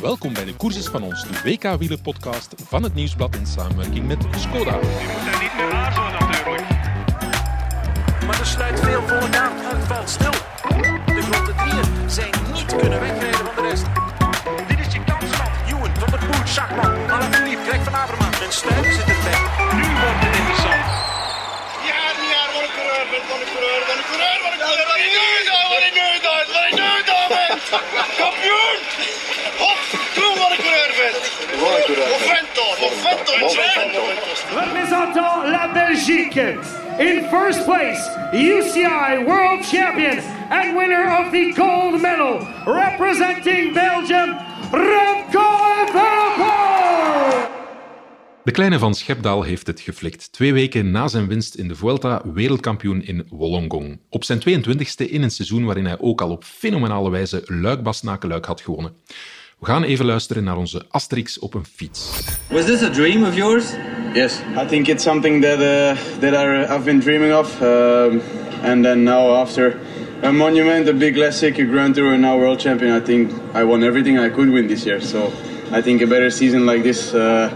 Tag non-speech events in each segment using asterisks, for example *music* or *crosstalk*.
Welkom bij de Courses van ons, de WK-wielerpodcast van het Nieuwsblad in samenwerking met Skoda. Je moet daar niet meer aarzelen natuurlijk. Maar er sluit veel voor na. Het valt stil. De grote drieën zijn niet kunnen wegrijden van de rest. Dit is je kans, man. Ewan, Van der Poel, Schachman, Alaphilippe, Greg van Avermaat. En Stuip zit erbij. Nu wordt het interessant. Ja, ja, wat een coureur, wat een coureur, wat een coureur, wat een coureur, wat een coureur, wat een coureur, Kampioen! Hop, doe wat een coureur bent. Wat een coureur. Movento, Movento, Movento. Représentant la Belgique. In first place, UCI World Champion and winner of the gold medal. Representing Belgium, Remco Evenepoel. De kleine van Schepdaal heeft het geflikt. Twee weken na zijn winst in de Vuelta wereldkampioen in Wollongong. Op zijn 22e in een seizoen waarin hij ook al op fenomenale wijze luik had gewonnen. We gaan even luisteren naar onze Asterix op een fiets. Was this a dream of yours? Yes, I think it's something that uh, that I, I've been dreaming of, um, and then now after a monument, a big classic, a Grand Tour, and now world champion, I think I won everything I could win this year. So I think a better season like this, uh,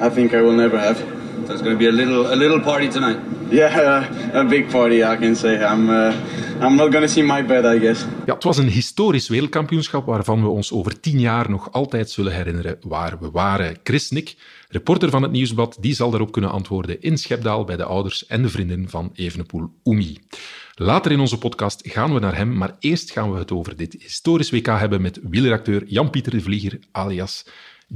I think I will never have. So it's going to be a little a little party tonight. Yeah, uh, *laughs* a big party, I can say. I'm uh, I'm not gonna see my bed, I guess. Ja, het was een historisch wereldkampioenschap waarvan we ons over tien jaar nog altijd zullen herinneren waar we waren. Chris Nick, reporter van het Nieuwsblad, die zal daarop kunnen antwoorden in Schepdaal bij de ouders en de vriendin van Evenepoel, Oemi. Later in onze podcast gaan we naar hem, maar eerst gaan we het over dit historisch WK hebben met wieleracteur Jan-Pieter de Vlieger, alias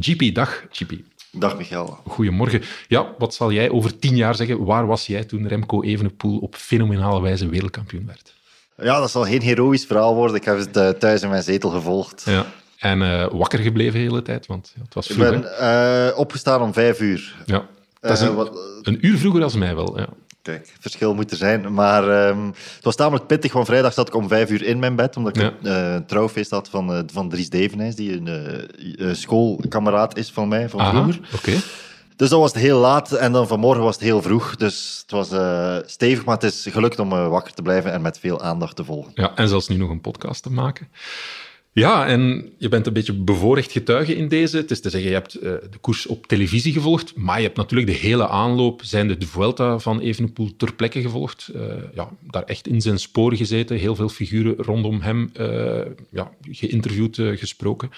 GP. Dag, GP. Dag Michael. Goedemorgen. Ja, wat zal jij over tien jaar zeggen? Waar was jij toen Remco Evenepoel op fenomenale wijze wereldkampioen werd? Ja, dat zal geen heroïsch verhaal worden. Ik heb het eh, thuis in mijn zetel gevolgd. Ja. En eh, wakker gebleven de hele tijd, want het was Ik vroeg. ben hè? eh, opgestaan om vijf uur. Ja. Dat is een, wat- een uur vroeger als mij wel. Ja. Kijk, verschil moet er zijn. Maar ehm, het was tamelijk pittig, want vrijdag zat ik om vijf uur in mijn bed, omdat ik Ja. een eh, trouwfeest had van, eh, van Dries Devenijs, die een eh, schoolkameraad is van mij, van Aha, vroeger. oké. Dus dat was het heel laat en dan vanmorgen was het heel vroeg. Dus het was stevig, maar het is gelukt om wakker te blijven en met veel aandacht te volgen. Ja, en zelfs nu nog een podcast te maken. Ja, en je bent een beetje bevoorrecht getuige in deze. Het is te zeggen, je hebt eh, de koers op televisie gevolgd, maar je hebt natuurlijk de hele aanloop, zijnde de Vuelta van Evenepoel, ter plekke gevolgd. Eh, ja, daar echt in zijn spoor gezeten, heel veel figuren rondom hem eh, ja, geïnterviewd, gesproken.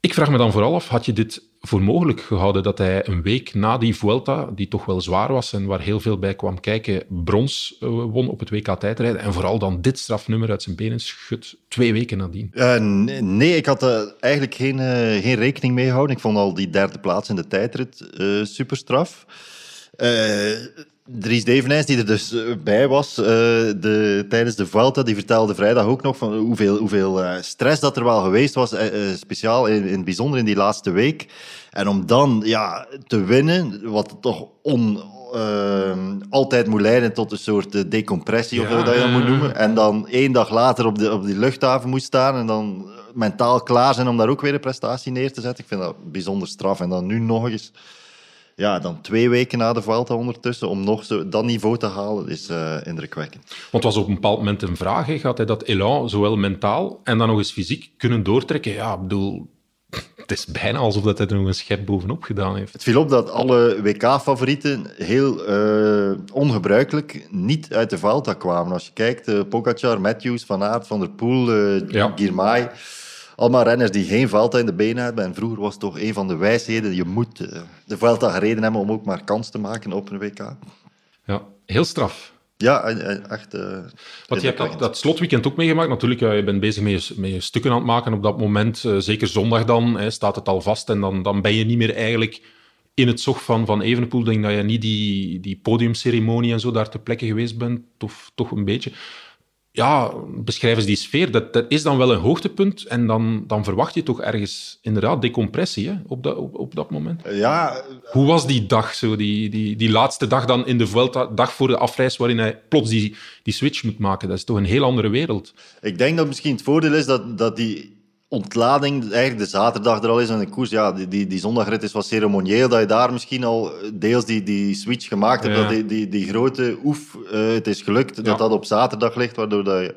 Ik vraag me dan vooral af, had je dit voor mogelijk gehouden dat hij een week na die Vuelta, die toch wel zwaar was en waar heel veel bij kwam kijken, brons eh, won op het WK tijdrijden en vooral dan dit strafnummer uit zijn benen schudt, twee weken nadien? Eh, nee, ik had eigenlijk geen, eh, geen rekening mee gehouden. Ik vond al die derde plaats in de tijdrit eh super. Dries Devenijs, die er dus eh, bij was eh, de, tijdens de Vuelta, die vertelde vrijdag ook nog van hoeveel, hoeveel eh, stress dat er wel geweest was, speciaal in, in het bijzonder in die laatste week. En om dan ja, te winnen, wat toch on, altijd moet leiden tot een soort decompressie, of hoe dat je dat moet noemen. En dan één dag later op, de, op die luchthaven moet staan en dan mentaal klaar zijn om daar ook weer een prestatie neer te zetten. Ik vind dat bijzonder straf. En dan nu nog eens, ja, dan twee weken na de Vuelta ondertussen, om nog zo, dat niveau te halen, is eh, indrukwekkend. Want het was op een bepaald moment een vraag, hè, gaat hij dat elan zowel mentaal en dan nog eens fysiek kunnen doortrekken? Ja, ik bedoel, *laughs* het is bijna alsof dat hij er nog een schep bovenop gedaan heeft. Het viel op dat alle WK-favorieten heel eh, ongebruikelijk niet uit de Vuelta kwamen. Als je kijkt, eh Pogacar, Matthews, Van Aert, Van der Poel, Ja. Girmay... Allemaal renners die geen Vuelta in de benen hebben. En vroeger was het toch een van de wijsheden. Je moet eh, de Vuelta gereden hebben om ook maar kans te maken op een WK. Ja, heel straf. Ja, echt... eh, Want je hebt dat, slotweekend ook meegemaakt. Natuurlijk, ja, je bent bezig met je, met je stukken aan het maken op dat moment. eh, zeker zondag dan, hè, staat het al vast. En dan, dan ben je niet meer eigenlijk in het zog van, van Evenepoel. Denk dat je niet die, die podiumceremonie en zo daar ter plekke geweest bent. Of toch een beetje. Ja, beschrijf eens die sfeer. Dat, dat is dan wel een hoogtepunt. En dan, dan verwacht je toch ergens inderdaad decompressie hè, op, dat, op, op dat moment. Ja, Hoe was die dag, zo, die, die, die laatste dag dan in de Vuelta, dag voor de afreis, waarin hij plots die, die switch moet maken? Dat is toch een heel andere wereld. Ik denk dat misschien het voordeel is dat, dat die ontlading eigenlijk de zaterdag er al is en de koers. Ja, die, die, die zondagrit is wat ceremonieel, dat je daar misschien al deels die, die switch gemaakt hebt. Ja. Dat die, die, die grote oef, eh, het is gelukt, Ja. dat dat op zaterdag ligt, waardoor dat je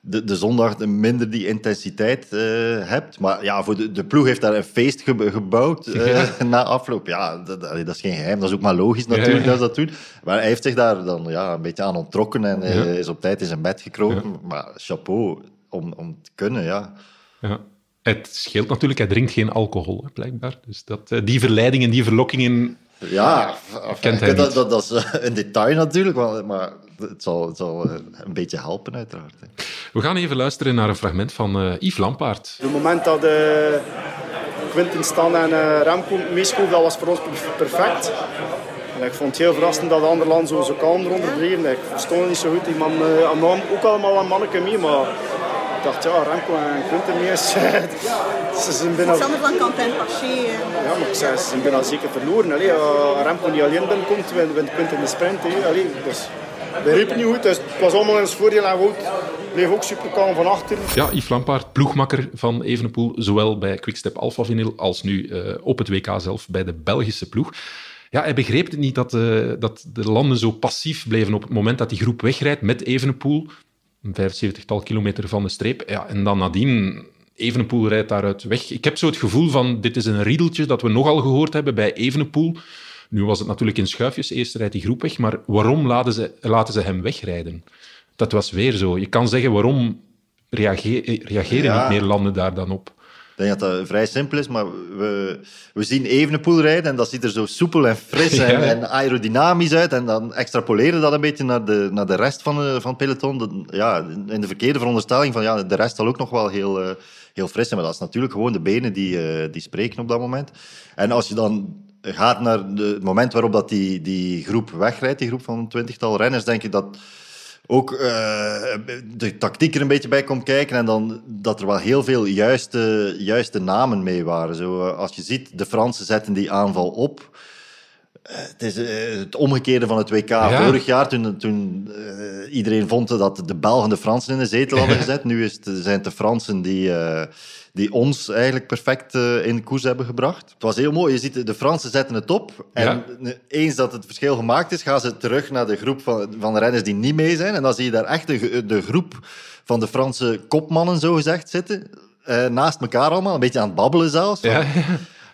de, de zondag minder die intensiteit eh, hebt. Maar ja, voor de, de ploeg heeft daar een feest ge- gebouwd *laughs* eh, na afloop. Ja, dat, dat is geen geheim. Dat is ook maar logisch natuurlijk dat ze dat doen. Maar hij heeft zich daar dan ja, een beetje aan onttrokken en eh, is op tijd in zijn bed gekropen. Maar chapeau om, om te kunnen, ja. Ja. Het scheelt natuurlijk, hij drinkt geen alcohol, hè, blijkbaar. Dus dat, eh, die verleidingen, die verlokkingen... Ja, Kent hij dat, niet. dat, dat is eh, een detail natuurlijk, maar, maar het zal, het zal eh, een beetje helpen uiteraard. hè. We gaan even luisteren naar een fragment van eh, Yves Lampaard. Het moment dat eh Quinten Stan en eh, Remco meeschoven, dat was voor ons per- perfect. En ik vond het heel verrassend dat de andere landen zo, zo kalm eronder bleven. Ik verstond het niet zo goed. Die man, eh, naam ook allemaal een manneke mee, maar dacht, ja, Remco en Quinten mee *laughs* is... ze zijn bijna... Sander van Quentin Paché. Ja, maar ik zei, ze zijn bijna zeker verloren. Allee, als Remco niet alleen binnenkomt, wint Quinten de sprint. hè. Allee, dus, we riepen niet goed, dus het was allemaal in ons voordeel. En Wout bleef ook super kalm van achter. Ja, Yves Lampaard, ploegmakker van Evenepoel, zowel bij Quickstep Alpha Vinyl als nu eh, op het WK zelf bij de Belgische ploeg. Ja, hij begreep het niet dat, eh, dat de landen zo passief bleven op het moment dat die groep wegrijdt met Evenepoel. Een 75-tal kilometer van de streep. Ja, en dan nadien, Evenepoel rijdt daaruit weg. Ik heb zo het gevoel van, dit is een riedeltje dat we nogal gehoord hebben bij Evenepoel. Nu was het natuurlijk in schuifjes, eerst rijdt die groep weg, maar waarom laten ze, laten ze hem wegrijden? Dat was weer zo. Je kan zeggen, waarom reage- eh, reageren Ja. niet meer landen daar dan op? Ik denk dat dat vrij simpel is, maar we, we zien Evenepoel rijden en dat ziet er zo soepel en fris en, *laughs* Ja. en aerodynamisch uit. En dan extrapoleren dat een beetje naar de, naar de rest van, de, van het peloton. Ja, in de verkeerde veronderstelling van ja, de rest zal ook nog wel heel, eh, heel fris zijn. Maar dat is natuurlijk gewoon de benen die, eh, die spreken op dat moment. En als je dan gaat naar de, het moment waarop dat die, die groep wegrijdt, die groep van een twintigtal renners, denk ik dat ook eh, de tactiek er een beetje bij komt kijken en dan dat er wel heel veel juiste, juiste namen mee waren. Zo, eh, als je ziet, de Fransen zetten die aanval op. Eh, het is het omgekeerde van het WK vorig jaar, toen, toen iedereen vond dat de Belgen de Fransen in de zetel hadden *laughs* gezet. Nu is het, zijn het de Fransen die, die ons eigenlijk perfect eh, in koers hebben gebracht. Het was heel mooi. Je ziet, de Fransen zetten het op. En eens dat het verschil gemaakt is, gaan ze terug naar de groep van, van de renners die niet mee zijn. En dan zie je daar echt de, de groep van de Franse kopmannen, zo gezegd, zitten. eh, naast elkaar allemaal, een beetje aan het babbelen zelfs. Van, Ja,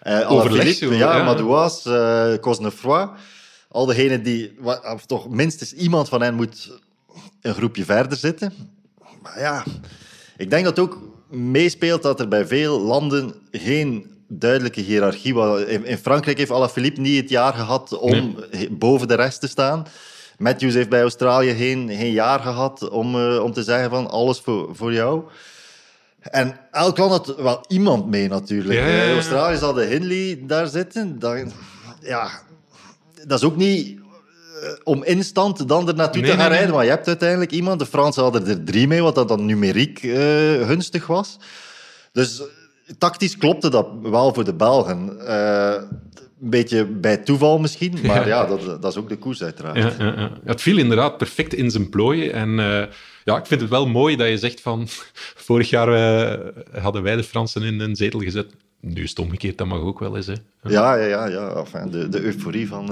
eh, *laughs* Overleg, Alaphilippe, zo, ja, ja. Madouas, eh Cosnefroy. Al degenen die, of toch minstens iemand van hen moet een groepje verder zitten. Maar ja, ik denk dat ook meespeelt dat er bij veel landen geen duidelijke hiërarchie was. In, in Frankrijk heeft Alaphilippe niet het jaar gehad om boven de rest te staan. Matthews heeft bij Australië geen, geen jaar gehad om, eh, om te zeggen van alles voor, voor jou. En elk land had wel iemand mee natuurlijk. Ja, ja, ja. Australië zal de Hindley daar zitten. Ja, dat is ook niet om instant dan er naartoe Nee, te gaan nee, rijden. Maar je hebt uiteindelijk iemand. De Fransen hadden er drie mee, wat dat dan numeriek eh, gunstig was. Dus eh, tactisch klopte dat wel voor de Belgen. Eh, een beetje bij toeval misschien, *laughs* maar ja, dat, dat is ook de koers uiteraard. Ja, ja, ja. Het viel inderdaad perfect in zijn plooien. En eh, ja, ik vind het wel mooi dat je zegt van... *laughs* Vorig jaar eh, hadden wij de Fransen in een zetel gezet. Nu is het omgekeerd, dat mag ook wel eens. Hè. Ja, ja, ja. ja. Enfin, de, de euforie van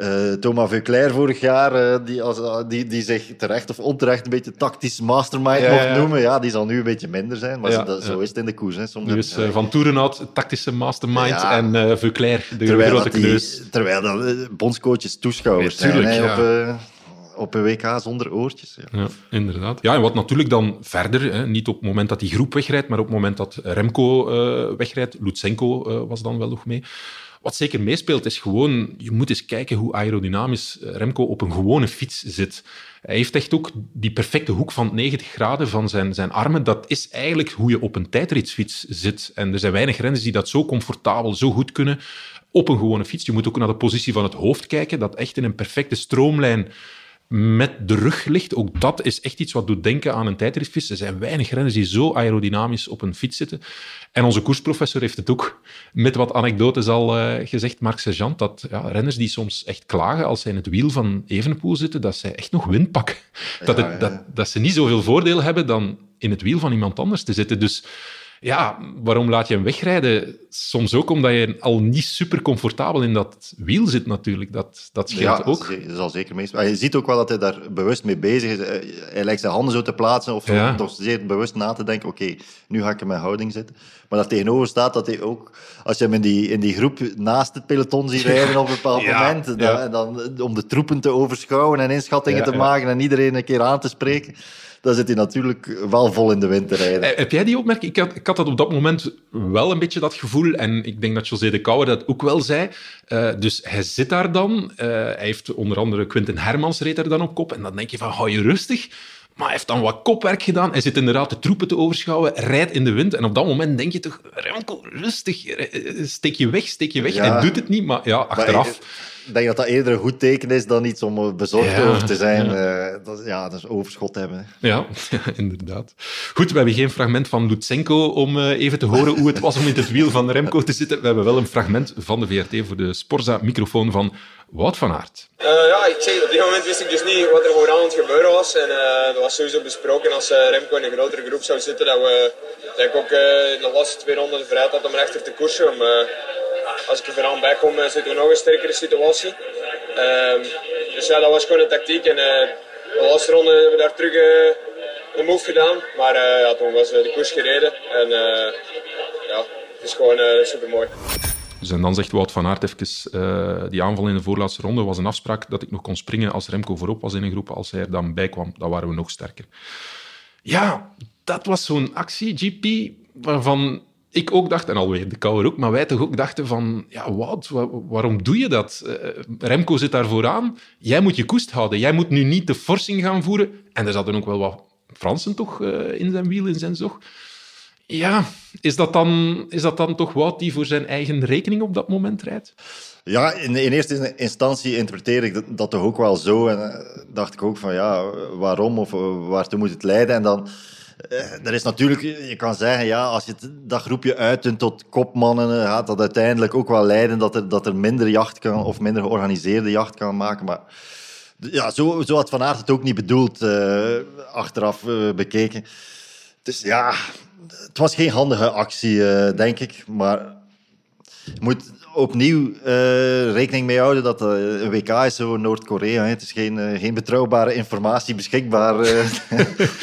eh, eh, Thomas Veuclair vorig jaar, eh, die, als, die, die zich terecht of onterecht een beetje tactisch mastermind Ja, mocht ja. noemen, ja, die zal nu een beetje minder zijn. Maar Ja, zo, dat, zo ja. is het in de koers. Hè. Soms Nu heb- is eh, Van Toerenhout tactische mastermind en eh Veuclair de terwijl, grote dat die, kneus. terwijl dat, eh, bondscoaches toeschouwers zijn hè, op, eh, op een WK zonder oortjes. Ja. Ja, inderdaad. Ja, en wat natuurlijk dan verder, hè, niet op het moment dat die groep wegrijdt, maar op het moment dat Remco eh, wegrijdt, Lutsenko eh, was dan wel nog mee. Wat zeker meespeelt is gewoon, je moet eens kijken hoe aerodynamisch eh, Remco op een gewone fiets zit. Hij heeft echt ook die perfecte hoek van 90 graden van zijn, zijn armen. Dat is eigenlijk hoe je op een tijdritsfiets zit. En er zijn weinig renners die dat zo comfortabel, zo goed kunnen op een gewone fiets. Je moet ook naar de positie van het hoofd kijken, dat echt in een perfecte stroomlijn met de rug ligt. Ook dat is echt iets wat doet denken aan een tijdritfiets. Er zijn weinig renners die zo aerodynamisch op een fiets zitten. En onze koersprofessor heeft het ook met wat anekdotes al eh, gezegd, Marc Sergeant, dat ja, renners die soms echt klagen als zij in het wiel van Evenepoel zitten, dat zij echt nog wind pakken. Dat, het, dat, dat ze niet zoveel voordeel hebben dan in het wiel van iemand anders te zitten. Dus ja, waarom laat je hem wegrijden? Soms ook omdat je al niet super comfortabel in dat wiel zit natuurlijk. Dat, dat scheelt Ja, ook. ze- dat zal zeker meestal. Maar je ziet ook wel dat hij daar bewust mee bezig is. Eh, Hij lijkt zijn handen zo te plaatsen of Ja. toch zeer bewust na te denken. Oké, nu ga ik in mijn houding zitten. Maar dat tegenover staat dat hij ook, als je hem in die, in die groep naast het peloton ziet rijden op een bepaald Ja, moment, dan, ja. dan, om de troepen te overschouwen en inschattingen Ja, te ja. maken en iedereen een keer aan te spreken, dan zit hij natuurlijk wel vol in de wind te rijden. Eh, Heb jij die opmerking? Ik had, ik had dat op dat moment wel een beetje dat gevoel. En ik denk dat José de Kouwer dat ook wel zei. Eh, dus hij zit daar dan. Eh, hij heeft onder andere Quinten Hermans reed er dan op kop. En dan denk je van, hou je rustig. Maar hij heeft dan wat kopwerk gedaan. Hij zit inderdaad de troepen te overschouwen, rijdt in de wind. En op dat moment denk je toch, Remco, rustig. Steek je weg, steek je weg. Ja. Hij doet het niet, maar ja, Maar achteraf... Ik denk dat dat eerder een goed teken is dan iets om eh, bezorgd Ja, over te zijn. ja. Eh, dat, ja, dat is overschot hebben. hè. Ja, *laughs* inderdaad. Goed, we hebben geen fragment van Lutsenko om eh, even te horen hoe het was om in het wiel van Remco te zitten. We hebben wel een fragment van de VRT voor de Sporza-microfoon van Wout van Aert. Eh, ja, ik zeg, op die moment wist ik dus niet wat er gewoon aan het gebeuren was. En eh dat was sowieso besproken als eh, Remco in een grotere groep zou zitten, dat, we, dat ik ook eh, in de laatste twee ronden de vrijheid had om rechter te koersen. Om, eh, als ik er vooraan bij kom, eh, zitten we nog een sterkere situatie. Ehm, dus ja, dat was gewoon een tactiek. En eh, de laatste ronde hebben we daar terug eh, een move gedaan. Maar ja, toen was de koers gereden. En ja, het is gewoon super mooi. Dus en dan zegt Wout van Aert even, die aanval in de voorlaatste ronde was een afspraak dat ik nog kon springen als Remco voorop was in een groep. Als hij er dan bij kwam, dan waren we nog sterker. Ja, dat was zo'n actie, GP, waarvan ik ook dacht, en alweer de Kouwer ook, maar wij toch ook dachten van, ja, Wout, wa- waarom doe je dat? Eh, Remco zit daar vooraan, jij moet je koest houden. Jij moet nu niet de forcing gaan voeren. En er zaten ook wel wat Fransen toch eh, in zijn wiel, in zijn zog. Ja, is dat, dan, is dat dan toch Wout die voor zijn eigen rekening op dat moment rijdt? Ja, in, in eerste instantie interpreteer ik dat, toch ook wel zo. En eh, dacht ik ook van ja, waarom of waartoe moet het leiden? En dan, er is natuurlijk, je kan zeggen, ja, als je dat groepje uitdunt tot kopmannen, eh, gaat dat uiteindelijk ook wel leiden dat er, dat er minder jacht kan of minder georganiseerde jacht kan maken. Maar ja, zo, zo had Van Aert het ook niet bedoeld, eh, achteraf eh, bekeken. Dus ja, het was geen handige actie, eh, denk ik. Maar je moet opnieuw eh, rekening mee houden dat eh, een WK is zo Noord-Korea. Het is geen, eh, geen betrouwbare informatie beschikbaar. *laughs*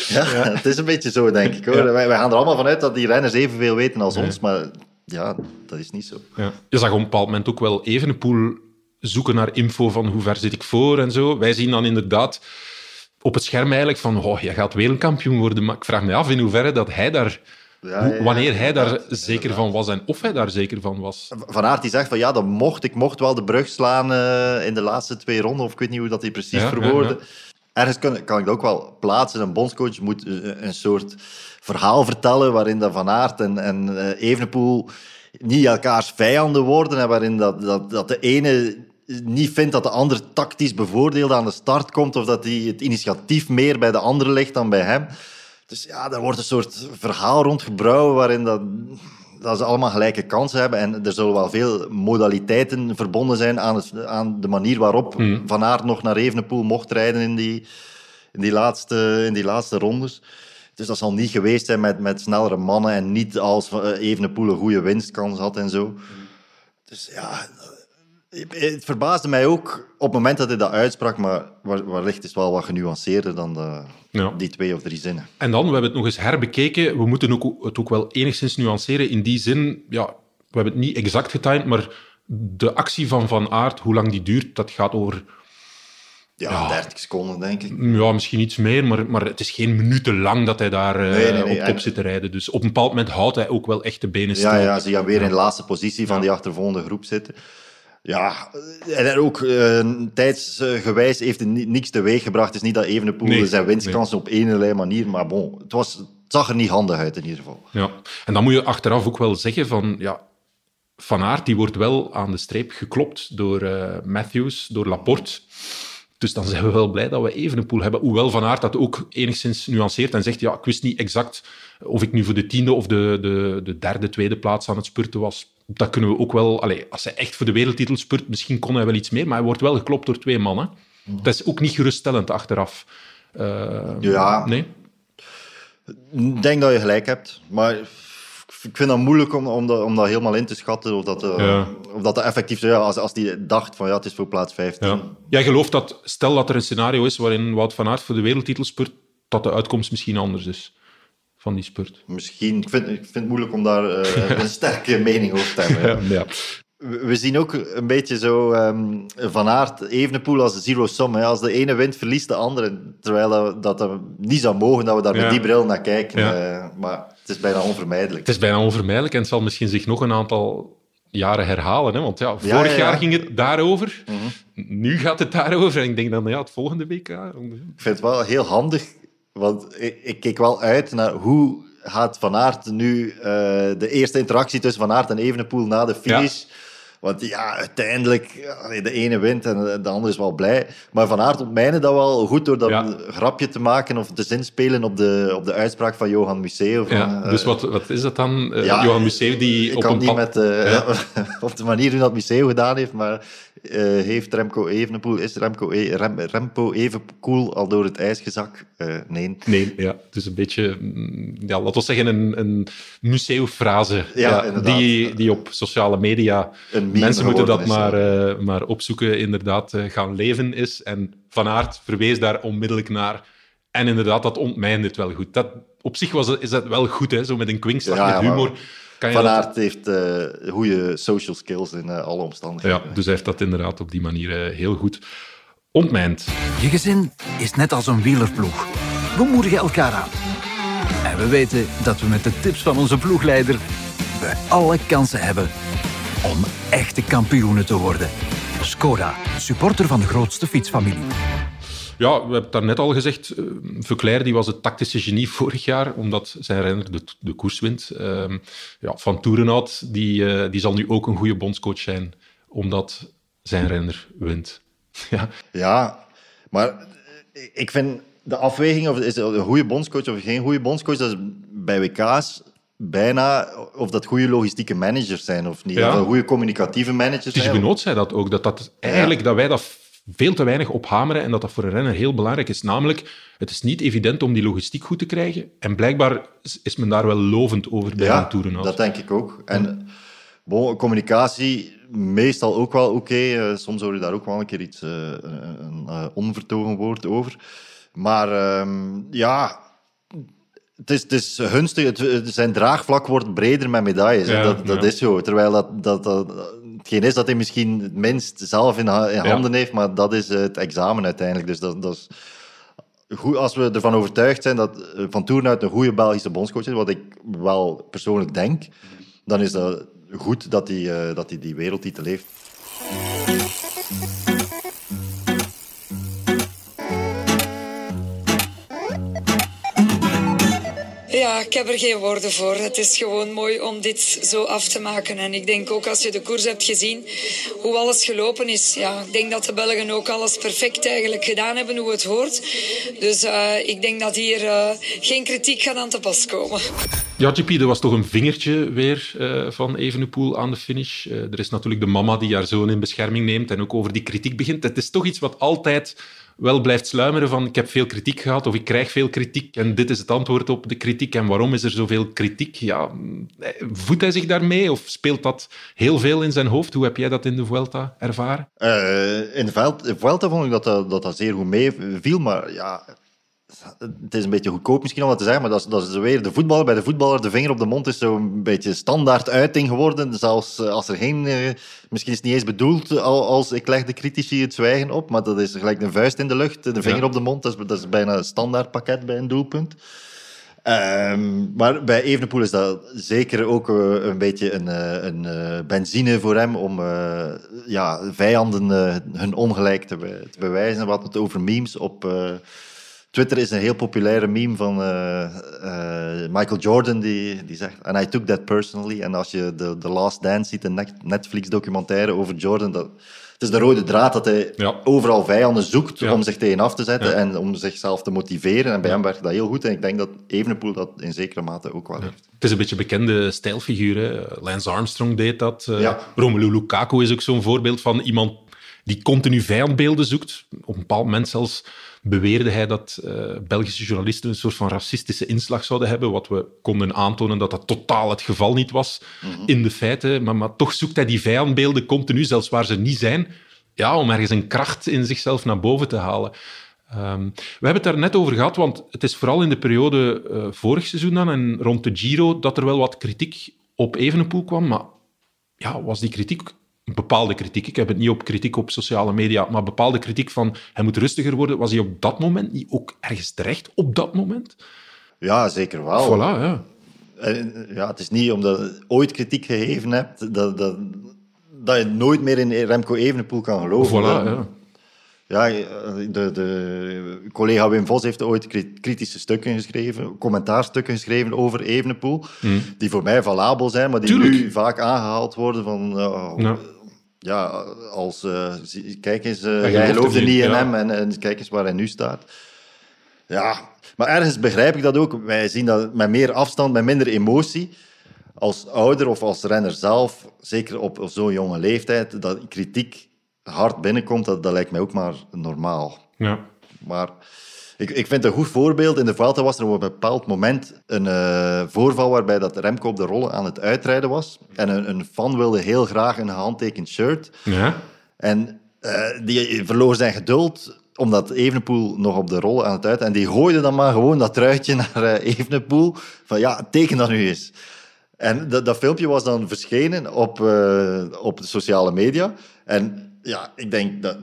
ja, Het is een beetje zo, denk ik. Hoor. Ja. Wij, wij gaan er allemaal vanuit dat die renners evenveel weten als ons. Maar ja, dat is niet zo. Ja. Je zag op een bepaald moment ook wel Evenepoel zoeken naar info van hoe ver zit ik voor en zo. Wij zien dan inderdaad op het scherm eigenlijk van oh, jij gaat wereldkampioen worden. Maar ik vraag me af in hoeverre dat hij daar... Ja, ja, wanneer hij daar inderdaad, zeker van was en of hij daar zeker van was. Van Aert die zegt van ja, dat mocht. Ik mocht wel de brug slaan eh, in de laatste twee ronden. Of ik weet niet hoe dat hij precies Ja, verwoordde. Ergens kan, kan ik dat ook wel plaatsen. Een bondscoach moet eh, een soort verhaal vertellen waarin dat Van Aert en, en eh, Evenepoel niet elkaars vijanden worden. En waarin dat, dat, dat de ene niet vindt dat de ander tactisch bevoordeeld aan de start komt. Of dat hij het initiatief meer bij de andere ligt dan bij hem. Dus ja, er wordt een soort verhaal rondgebrouwen waarin dat, dat ze allemaal gelijke kansen hebben. En er zullen wel veel modaliteiten verbonden zijn aan, het, aan de manier waarop Van Aert nog naar Evenepoel mocht rijden in die, in die, laatste, in die laatste rondes. Dus dat zal niet geweest zijn met, met snellere mannen en niet als eh, Evenepoel een goede winstkans had en zo. Dus ja, het verbaasde mij ook op het moment dat hij dat uitsprak, maar wellicht is het wel wat genuanceerder dan de, Ja. die twee of drie zinnen. En dan, we hebben het nog eens herbekeken. We moeten ook, het ook wel enigszins nuanceren. In die zin, ja, we hebben het niet exact getimed, maar de actie van Van Aert, hoe lang die duurt, dat gaat over Ja, Ja. 30 seconden, denk ik. ja, misschien iets meer, maar, maar het is geen minuten lang dat hij daar eh, Nee, nee, nee, op top zit te rijden. Dus op een bepaald moment houdt hij ook wel echt de benen stil. Ja, ja, ze gaan weer in de laatste positie van die achtervolgende groep zitten. Ja, en ook eh, tijdsgewijs heeft het ni- niks teweeg gebracht. Het is niet dat Evenepoel Nee, zijn winstkansen op eenerlei manier, maar bon, het, was, het zag er niet handig uit in ieder geval. Ja, en dan moet je achteraf ook wel zeggen van, ja, Van Aert die wordt wel aan de streep geklopt door eh, Matthews, door Laporte. Dus dan zijn we wel blij dat we Evenepoel hebben. Hoewel Van Aert dat ook enigszins nuanceert en zegt, ja, ik wist niet exact of ik nu voor de tiende of de, de, de derde, tweede plaats aan het spurten was. Dat kunnen we ook wel... Allee, als hij echt voor de wereldtitel spurt, misschien kon hij wel iets meer, maar hij wordt wel geklopt door twee mannen. Dat is ook niet geruststellend achteraf. Eh, Ja. Nee? Ik denk dat je gelijk hebt, maar ik vind dat moeilijk om, om, dat, om dat helemaal in te schatten. Of dat, eh, Ja. of dat, effectief ja, als, als die dacht van ja, het is voor plaats 15. Ja. Jij gelooft dat, stel dat er een scenario is waarin Wout van Aert voor de wereldtitel spurt, dat de uitkomst misschien anders is van die spurt. Misschien, ik vind, ik vind het moeilijk om daar eh, *laughs* een sterke mening over te hebben. ja. We zien ook een beetje zo ehm, Van Aert, Evenepoel als zero sum. Hè. Als de ene wint, verliest de andere. Terwijl dat, dat, niet zou mogen dat we daar Ja. met die bril naar kijken. Ja. Eh, maar het is bijna onvermijdelijk. Het is bijna onvermijdelijk en het zal misschien zich nog een aantal jaren herhalen. Hè? Want ja, Ja, vorig ja, ja. jaar ging het daarover. Mhm. Nu gaat het daarover. En ik denk dan, ja, het volgende WK... Ik vind het wel heel handig, want ik, ik keek wel uit naar hoe gaat Van Aert nu eh, de eerste interactie tussen Van Aert en Evenepoel na de finish. Want ja, uiteindelijk, de ene wint en de andere is wel blij. Maar Van Aert ontmijnde dat wel goed door dat Ja. grapje te maken of te zinspelen op de, op de uitspraak van Johan Museo. Van, Ja, eh, dus wat, wat is dat dan? Eh, ja, Johan Museeuw die ik op kan een niet pad... met eh, Ja. *laughs* op de manier hoe dat Museo gedaan heeft, maar heeft Remco Evenepoel, is Remco, e, Rem, Remco Evenepoel al door het ijs gezakt? Nee. Nee, ja, het is een beetje, mm, ja, laten we zeggen, een, een Ja, die, die op sociale media, Een meme mensen moeten dat is, maar, eh, maar opzoeken, inderdaad eh, gaan leven is. En Van Aert verwees daar onmiddellijk naar. En inderdaad, dat ontmijnt het wel goed. Dat, op zich was, is dat wel goed, hè? zo met een kwinkslag, Ja, met humor. Kan je Van dat- Aert heeft eh goede social skills in eh, alle omstandigheden. Ja, dus hij heeft dat inderdaad op die manier heel goed ontmijnd. Je gezin is net als een wielerploeg. We moedigen elkaar aan. En we weten dat we met de tips van onze ploegleider we alle kansen hebben om echte kampioenen te worden. Skoda, supporter van de grootste fietsfamilie. Ja, we hebben het daarnet al gezegd. eh, Verclair die was het tactische genie vorig jaar, omdat zijn renner de, de koers wint. Ehm, ja, Van Toerenhout die, eh, die zal nu ook een goede bondscoach zijn, omdat zijn renner wint. *laughs* ja. Ja, maar ik vind de afweging of is het een goede bondscoach of geen goede bondscoach, dat is bij WK's bijna of dat goede logistieke managers zijn of niet. Ja. Of goede communicatieve managers zijn. Benoot zei dat ook, dat, dat eigenlijk dat wij dat veel te weinig ophameren en dat dat voor een renner heel belangrijk is. Namelijk, het is niet evident om die logistiek goed te krijgen. En blijkbaar is- men daar wel lovend over bij Ja, Van Toerenhout. dat denk ik ook. En bon, communicatie meestal ook wel oké. Eh, soms hoor je daar ook wel een keer iets, eh, een, een eh, onvertogen woord over. Maar ehm, ja, het is, het is gunstig. Het, zijn draagvlak wordt breder met medailles. Ja, dat dat ja. is zo. Terwijl dat, dat, dat, hetgeen is dat hij misschien het minst zelf in, Ja. handen heeft, maar dat is het examen uiteindelijk. Dus dat, dat is goed, als we ervan overtuigd zijn dat eh, Van Toornout een goede Belgische bondscoach is, wat ik wel persoonlijk denk, dan is dat goed dat hij, eh, dat hij die wereldtitel heeft. Ja, ik heb er geen woorden voor. Het is gewoon mooi om dit zo af te maken. En ik denk ook als je de koers hebt gezien, hoe alles gelopen is. Ja, ik denk dat de Belgen ook alles perfect eigenlijk gedaan hebben hoe het hoort. Dus eh, ik denk dat hier eh, geen kritiek gaat aan te pas komen. Ja, GP, er was toch een vingertje weer eh, van Evenepoel aan de finish. Er is natuurlijk de mama die haar zoon in bescherming neemt en ook over die kritiek begint. Het is toch iets wat altijd wel blijft sluimeren van ik heb veel kritiek gehad of ik krijg veel kritiek en dit is het antwoord op de kritiek en waarom is er zoveel kritiek? Ja, eh, voedt hij zich daarmee of speelt dat heel veel in zijn hoofd? Hoe heb jij dat in de Vuelta ervaren? Eh, in de Vuelta vond ik dat dat, dat, dat zeer goed meeviel, maar ja, het is een beetje goedkoop misschien om dat te zeggen, maar dat is, dat is weer de voetballer. Bij de voetballer, de vinger op de mond is zo'n beetje standaard uiting geworden. Zelfs eh, als er geen... eh, misschien is het niet eens bedoeld al- als ik leg de critici het zwijgen op, maar dat is gelijk een vuist in de lucht, de vinger Ja. op de mond. Dat is, dat is bijna een standaard pakket bij een doelpunt. Ehm, maar bij Evenepoel is dat zeker ook eh, een beetje een, een benzine voor hem om ja, vijanden hun ongelijk te, be- te bewijzen. We hadden het over memes op... Twitter is een heel populaire meme van eh, eh, Michael Jordan die, die zegt and I took that personally. En als je de, de Last Dance ziet, een Netflix-documentaire over Jordan, dat, het is de rode draad dat hij overal vijanden zoekt Ja. om zich tegen af te zetten Ja. en om zichzelf te motiveren. En bij hem werkt dat heel goed. En ik denk dat Evenepoel dat in zekere mate ook wel heeft. Het is een beetje een bekende stijlfiguur. Hè? Lance Armstrong deed dat. Eh. Romelu Lukaku is ook zo'n voorbeeld van iemand die continu vijandbeelden zoekt. Op een bepaald moment zelfs beweerde hij dat eh, Belgische journalisten een soort van racistische inslag zouden hebben, wat we konden aantonen dat dat totaal het geval niet was in de feiten. Maar, maar toch zoekt hij die vijandbeelden continu, zelfs waar ze niet zijn, ja, om ergens een kracht in zichzelf naar boven te halen. Ehm, we hebben het daar net over gehad, want het is vooral in de periode eh, vorig seizoen dan en rond de Giro dat er wel wat kritiek op Evenepoel kwam. Maar ja, was die kritiek, bepaalde kritiek, ik heb het niet op kritiek op sociale media, maar bepaalde kritiek van hij moet rustiger worden, was hij op dat moment niet ook ergens terecht op dat moment? Ja, zeker wel. Voilà, ja. Ja, het is niet omdat je ooit kritiek gegeven hebt, dat, dat, dat je nooit meer in Remco Evenepoel kan geloven. Voilà, ja. Ja, de, de collega Wim Vos heeft ooit kri- kritische stukken geschreven, commentaarstukken geschreven over Evenepoel, Mm. die voor mij valabel zijn, maar die Tuurlijk. nu vaak aangehaald worden van... Ja. Ja, als... eh, kijk eens, eh, Hij gelooft geloofde niet niet, in ja. hem en, en kijk eens waar hij nu staat. Ja, maar ergens begrijp ik dat ook. Wij zien dat met meer afstand, met minder emotie. Als ouder of als renner zelf, zeker op zo'n jonge leeftijd, dat kritiek hard binnenkomt, dat, dat lijkt mij ook maar normaal. Ja. Maar ik, ik vind een goed voorbeeld. In de Vuelta was er op een bepaald moment een eh, voorval waarbij dat Remco op de rollen aan het uitrijden was. En een, een fan wilde heel graag een gehandtekend shirt. Ja. En eh, die verloor zijn geduld, omdat Evenepoel nog op de rollen aan het uit... En die gooide dan maar gewoon dat truitje *laughs* naar eh, Evenepoel. Van ja, teken dat nu eens. En dat, dat filmpje was dan verschenen op, op de sociale media. En ja, ik denk dat 90%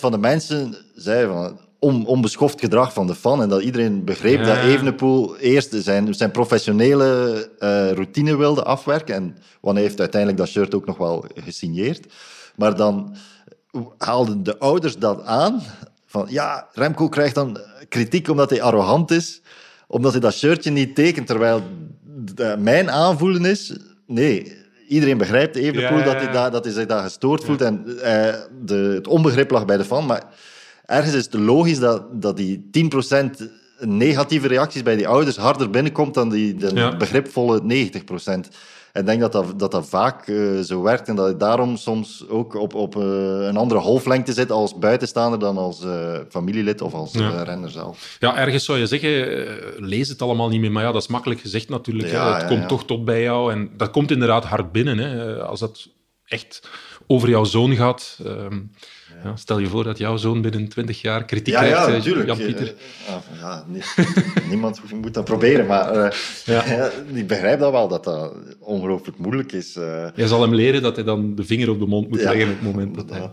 van de mensen zei van on, onbeschoft gedrag van de fan. En dat iedereen begreep Ja. dat Evenepoel eerst zijn, zijn professionele eh, routine wilde afwerken. En hij heeft uiteindelijk dat shirt ook nog wel gesigneerd. Maar dan haalden de ouders dat aan. Van ja, Remco krijgt dan kritiek omdat hij arrogant is. Omdat hij dat shirtje niet tekent. Terwijl mijn aanvoelen is... Nee, iedereen begrijpt Evenepoel Ja, ja, dat, hij daar- dat hij zich daar gestoord voelt. En eh, de, het onbegrip lag bij de fan. Maar ergens is het logisch dat, dat die 10% negatieve reacties bij die ouders harder binnenkomt dan die Ja. begripvolle 90%. En ik denk dat dat, dat, dat vaak eh, zo werkt en dat je daarom soms ook op, op eh, een andere golflengte zit als buitenstaander dan als eh, familielid of als Ja. renner zelf. Ja, ergens zou je zeggen, lees het allemaal niet meer. Maar ja, dat is makkelijk gezegd natuurlijk. Ja, Het ja, komt toch tot bij jou. En dat komt inderdaad hard binnen. Hè. Als dat echt over jouw zoon gaat. ehm, ja, stel je voor dat jouw zoon binnen 20 jaar kritiek Ja, ja, krijgt, eh, natuurlijk. Jan-Pieter. Eh, ah, ja, niet- *laughs* niemand moet dat proberen, maar eh, Ja. *laughs* ja, ik begrijp dat wel, dat dat ongelooflijk moeilijk is. eh. Jij zal hem leren dat hij dan de vinger op de mond moet Ja, leggen op het moment dat hij...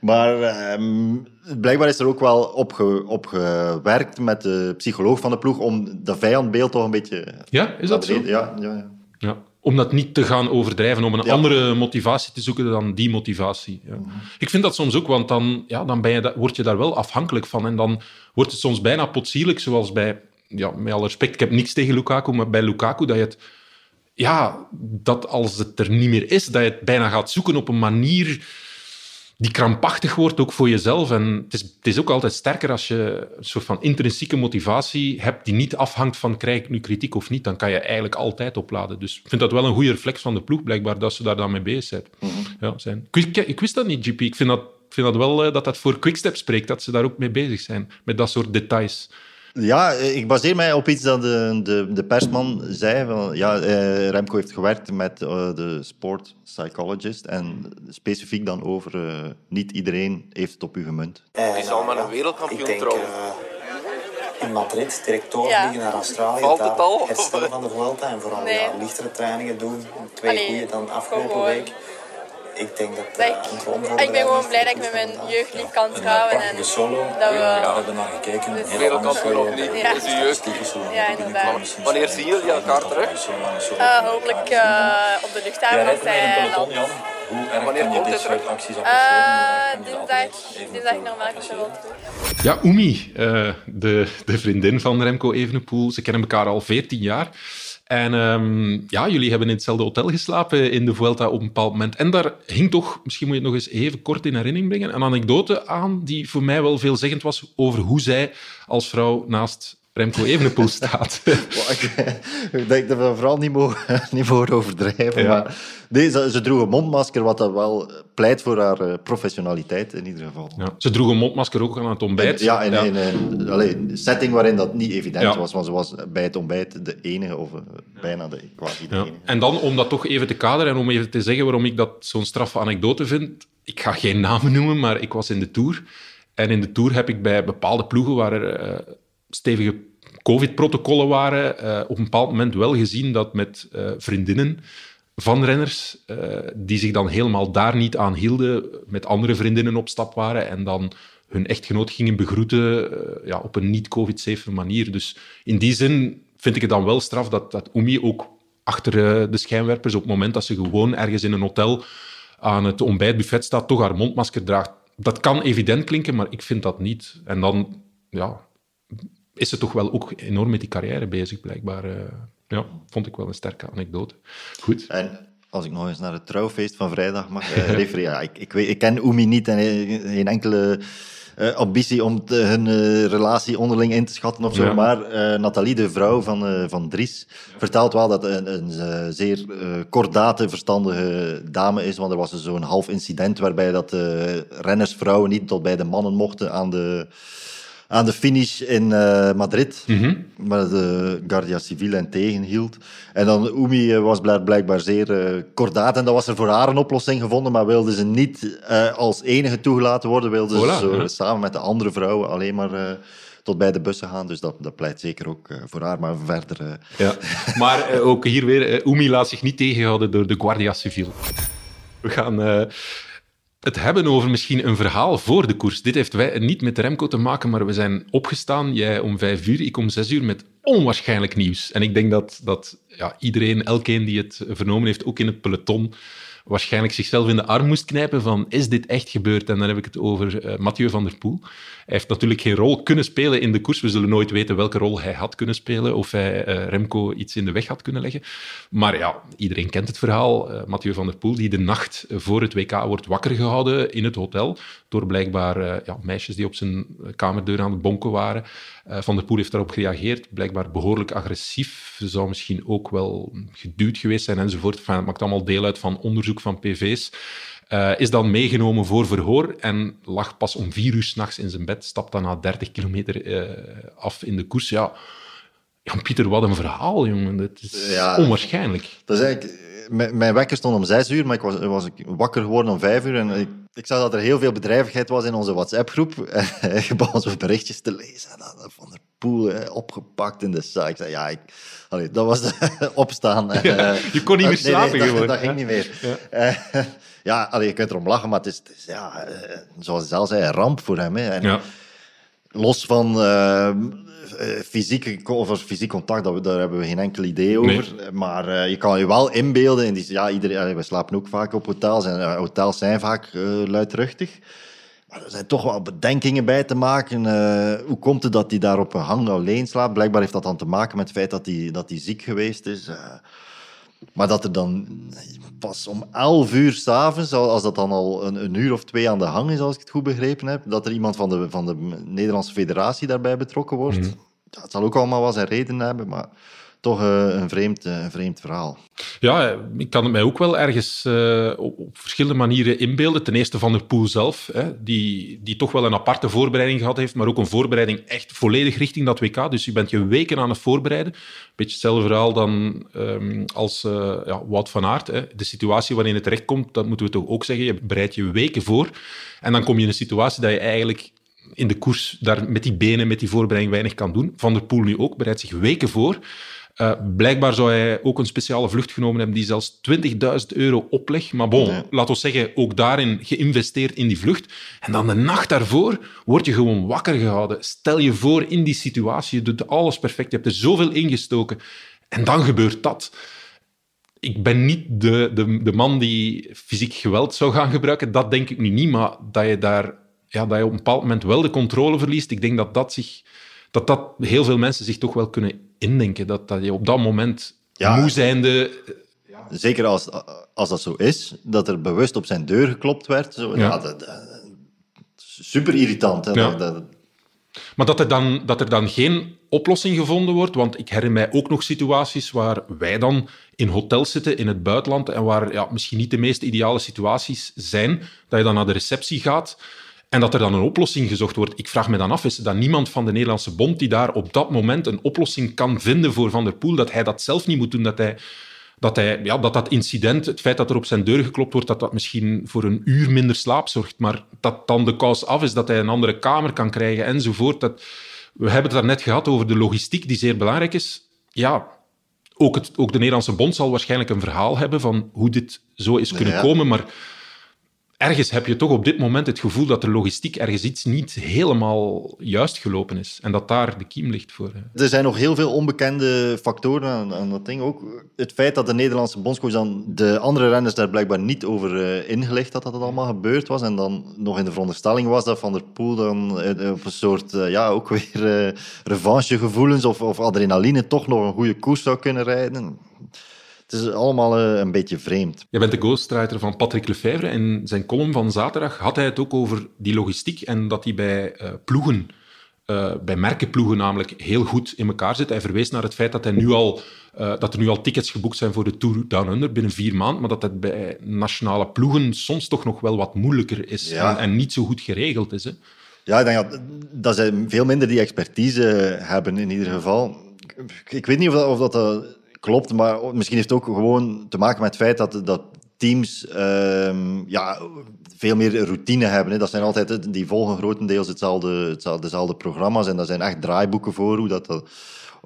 Maar ehm, blijkbaar is er ook wel op, ge- op gewerkt met de psycholoog van de ploeg om dat vijandbeeld toch een beetje... Ja, is dat zo? Ja, ja, ja. Om dat niet te gaan overdrijven, om een Ja. andere motivatie te zoeken dan die motivatie. Ja. Ik vind dat soms ook, want dan, ja, dan ben je word je daar wel afhankelijk van. En dan wordt het soms bijna potsierlijk, zoals bij, ja, met alle respect, ik heb niks tegen Lukaku, maar bij Lukaku dat je het, ja, dat als het er niet meer is, dat je het bijna gaat zoeken op een manier die krampachtig wordt, ook voor jezelf. En het is, het is ook altijd sterker als je een soort van intrinsieke motivatie hebt die niet afhangt van krijg ik nu kritiek of niet. Dan kan je eigenlijk altijd opladen. Dus ik vind dat wel een goede reflex van de ploeg, blijkbaar, dat ze daar dan mee bezig zijn. ja, zijn. Ik, ik, ik wist dat niet, GP. Ik vind dat, ik vind dat wel eh, dat dat voor Quickstep spreekt, dat ze daar ook mee bezig zijn, met dat soort details. Ja, eh, ik baseer mij op iets dat de, de, de persman zei. Van, ja, eh, Remco heeft gewerkt met eh, de sport psychologist. En specifiek dan over eh, niet iedereen heeft het op u gemunt. Die zal maar een wereldkampioen Ik denk trouwen. eh, in Madrid direct Ja. doorvliegen naar Australië. Valt het al? herstellen van de Vuelta en vooral Nee. ja, lichtere trainingen doen. Twee goede dan afgelopen gewoon- week. Ik denk dat Dat eh, ik- ik ben gewoon blij dat ik met mijn jeugdlief kan trouwen. En solo. dat we... Ja, we hebben naar gekeken. Dus- Heel Wereldkampioen niet, Ja. is uw jeugd. Ja, inderdaad. Wanneer zien jullie elkaar terug? Eh, hopelijk eh, op de luchthaven als hij landt. Wanneer komt dit terug? Eh, dinsdag, dinsdag normaal wel terug. Ja, Oemi, eh, de, de vriendin van Remco Evenepoel. Ze kennen elkaar al 14 jaar. En ehm, ja, jullie hebben in hetzelfde hotel geslapen in de Vuelta op een bepaald moment. En daar hing toch, misschien moet je het nog eens even kort in herinnering brengen, een anekdote aan die voor mij wel veelzeggend was over hoe zij als vrouw naast Remco Evenepoel staat. *laughs* ik denk dat we vooral niet mogen, *laughs* niet mogen overdrijven. Ja. Maar nee, ze, ze droeg een mondmasker, wat dat wel pleit voor haar eh, professionaliteit in ieder geval. Ja. Ze droeg een mondmasker ook aan het ontbijt. Ja, in, in een allee, een setting waarin dat niet evident was, want ze was bij het ontbijt de enige, of eh, bijna de, quasi de enige. En dan, om dat toch even te kaderen en om even te zeggen waarom ik dat zo'n straffe anekdote vind. Ik ga geen namen noemen, maar ik was in de Tour. En in de Tour heb ik bij bepaalde ploegen waar er eh, stevige COVID-protocollen waren, eh, op een bepaald moment wel gezien dat met eh, vriendinnen van renners, eh, die zich dan helemaal daar niet aan hielden, met andere vriendinnen op stap waren en dan hun echtgenoot gingen begroeten ja, op een niet-COVID-safe manier. Dus in die zin vind ik het dan wel straf dat, dat Oemi ook achter de schijnwerpers, op het moment dat ze gewoon ergens in een hotel aan het ontbijtbuffet staat, toch haar mondmasker draagt. Dat kan evident klinken, maar ik vind dat niet. En dan ja, is ze toch wel ook enorm met die carrière bezig, blijkbaar. eh. ja, vond ik wel een sterke anekdote. Goed. En als ik nog eens naar het trouwfeest van vrijdag mag eh, *laughs* refereren. Ja, ik, ik, weet, ik ken Oemi niet en geen enkele eh, ambitie om te- hun relatie onderling in te schatten of zo. Ja. Maar Nathalie, de vrouw van, van Dries, vertelt wel dat een, een zeer kordate, verstandige dame is. Want er was dus zo'n half incident waarbij dat de rennersvrouwen niet tot bij de mannen mochten aan de, aan de finish in eh, Madrid. Maar de Guardia Civil hen tegenhield. En dan Oemi eh, was blijk- blijkbaar zeer eh, kordaat. En dat was er voor haar een oplossing gevonden. Maar wilde ze niet als enige toegelaten worden. Wilde ze zo, ja. samen met de andere vrouwen alleen maar tot bij de bussen gaan. Dus dat, dat pleit zeker ook voor haar. Maar verder... Ja. *laughs* Maar ook hier weer, Oemi laat zich niet tegenhouden door de Guardia Civil. We gaan het hebben over misschien een verhaal voor de koers. Dit heeft wij, niet met Remco te maken, maar we zijn opgestaan. Jij om vijf uur, ik om zes uur, met onwaarschijnlijk nieuws. En ik denk dat, dat ja, iedereen, elkeen die het vernomen heeft, ook in het peloton, waarschijnlijk zichzelf in de arm moest knijpen van is dit echt gebeurd? En dan heb ik het over eh, Mathieu van der Poel. Heeft natuurlijk geen rol kunnen spelen in de koers. We zullen nooit weten welke rol hij had kunnen spelen of hij eh, Remco iets in de weg had kunnen leggen. Maar ja, iedereen kent het verhaal. Eh, Mathieu van der Poel, die de nacht voor het WK wordt wakker gehouden in het hotel door blijkbaar eh, ja, meisjes die op zijn kamerdeur aan het bonken waren. Van der Poel heeft daarop gereageerd, blijkbaar behoorlijk agressief. Zou misschien ook wel geduwd geweest zijn enzovoort. Enfin, het maakt allemaal deel uit van onderzoek van PV's. Eh, is dan meegenomen voor verhoor en lag pas om vier uur s'nachts in zijn bed. Stapt dan na 30 kilometer eh, af in de koers. Ja, Jan-Pieter, wat een verhaal, jongen. Dat is Ja. onwaarschijnlijk. Dat is eigenlijk, eh, mijn, mijn wekker stond om zes uur, maar ik was, was ik wakker geworden om vijf uur. En ik, ik zag dat er heel veel bedrijvigheid was in onze WhatsApp-groep. *laughs* Ik begon zo berichtjes te lezen. Van der Poel eh, opgepakt in de zaak. Ik zei, ja, ik, allee, dat was de *laughs* opstaan. En, *laughs* Ja, eh, je kon niet meer nee, nee, slapen dat, gewoon, Dat ging niet meer. Ja. Eh, ja, allee, je kunt erom lachen, maar het is, het is ja, eh, zoals hij zelf zei, een ramp voor hem. Hè. En. Los van eh, eh, fysiek, of fysiek contact, dat we- daar hebben we geen enkel idee over. Maar eh, je kan je wel inbeelden. In die, ja, iedereen, we slapen ook vaak op hotels. En eh, hotels zijn vaak eh, luidruchtig. Maar er zijn toch wel bedenkingen bij te maken. Eh, hoe komt het dat hij daar op een hang alleen slaapt? Blijkbaar heeft dat dan te maken met het feit dat hij, dat hij ziek geweest is. Eh, maar dat er dan pas om 11 uur s'avonds, als dat dan al een, een uur of twee aan de hang is, als ik het goed begrepen heb, dat er iemand van de, van de Nederlandse federatie daarbij betrokken wordt. Mhm. Het zal ook allemaal wel zijn reden hebben, maar toch eh, een, vreemd, eh, vreemd verhaal. Ja, ik kan het mij ook wel ergens eh, op, verschillende manieren inbeelden. Ten eerste van der Poel zelf, hè, die, die toch wel een aparte voorbereiding gehad heeft, maar ook een voorbereiding echt volledig richting dat WK. Dus je bent je weken aan het voorbereiden. Beetje hetzelfde verhaal dan ehm, als eh, ja, Wout van Aert. Hè. De situatie waarin het terechtkomt, dat moeten we toch ook zeggen. Je bereidt je weken voor en dan kom je in een situatie dat je eigenlijk in de koers daar met die benen, met die voorbereiding weinig kan doen. Van der Poel nu ook, bereidt zich weken voor. Uh, blijkbaar zou hij ook een speciale vlucht genomen hebben die zelfs 20.000 euro oplegt. Maar bon, laten we zeggen, ook daarin geïnvesteerd in die vlucht. En dan de nacht daarvoor word je gewoon wakker gehouden. Stel je voor in die situatie, je doet alles perfect, je hebt er zoveel ingestoken. En dan gebeurt dat. Ik ben niet de, de, de man die fysiek geweld zou gaan gebruiken, dat denk ik nu niet. Maar dat je daar ja, dat je op een bepaald moment wel de controle verliest, ik denk dat dat, zich, dat, dat heel veel mensen zich toch wel kunnen indenken. Dat, dat je op dat moment Ja. moe zijnde... Zeker als, als dat zo is, dat er bewust op zijn deur geklopt werd. Zo, Ja. ja. dat, dat- super irritant. Hè, Ja. dat- dat- Maar dat er, dan, dat er dan geen oplossing gevonden wordt, want ik herinner mij ook nog situaties waar wij dan in hotels zitten in het buitenland en waar ja, misschien niet de meest ideale situaties zijn, dat je dan naar de receptie gaat en dat er dan een oplossing gezocht wordt. Ik vraag me dan af, is dan niemand van de Nederlandse bond die daar op dat moment een oplossing kan vinden voor Van der Poel, dat hij dat zelf niet moet doen, dat hij dat, hij, ja, dat dat incident, het feit dat er op zijn deur geklopt wordt, dat dat misschien voor een uur minder slaap zorgt, maar dat dan de kous af is, dat hij een andere kamer kan krijgen enzovoort. Dat, we hebben het daarnet gehad over de logistiek, die zeer belangrijk is. Ja, ook, het, ook de Nederlandse bond zal waarschijnlijk een verhaal hebben van hoe dit zo is kunnen Ja. komen, maar ergens heb je toch op dit moment het gevoel dat de logistiek ergens iets niet helemaal juist gelopen is. En dat daar de kiem ligt voor. Er zijn nog heel veel onbekende factoren aan, dat ding. Ook het feit dat de Nederlandse bondscoach dan de andere renners daar blijkbaar niet over eh, ingelicht had dat het allemaal gebeurd was. En dan nog in de veronderstelling was dat Van der Poel dan eh, op een soort, eh, ja, ook *laughs* weer eh revanchegevoelens of, of adrenaline toch nog een goede koers zou kunnen rijden. Het is allemaal eh, een beetje vreemd. Je bent de ghostwriter van Patrick Lefevre. In zijn column van zaterdag had hij het ook over die logistiek en dat die bij eh, ploegen, eh, bij merkenploegen namelijk, heel goed in elkaar zit. Hij verwees naar het feit dat, hij nu al, dat er nu al tickets geboekt zijn voor de Tour Down Under binnen vier maanden, maar dat het bij nationale ploegen soms toch nog wel wat moeilijker is Ja. en, en niet zo goed geregeld is. Hè. Ja, ik denk dat, dat ze veel minder die expertise hebben in ieder geval. Ik, ik weet niet of dat, of dat, klopt, maar misschien heeft het ook gewoon te maken met het feit dat, dat teams ehm, ja, veel meer routine hebben. Hè. Dat zijn altijd, die volgen grotendeels hetzelfde, hetzelfde, dezelfde programma's en daar zijn echt draaiboeken voor hoe dat, dat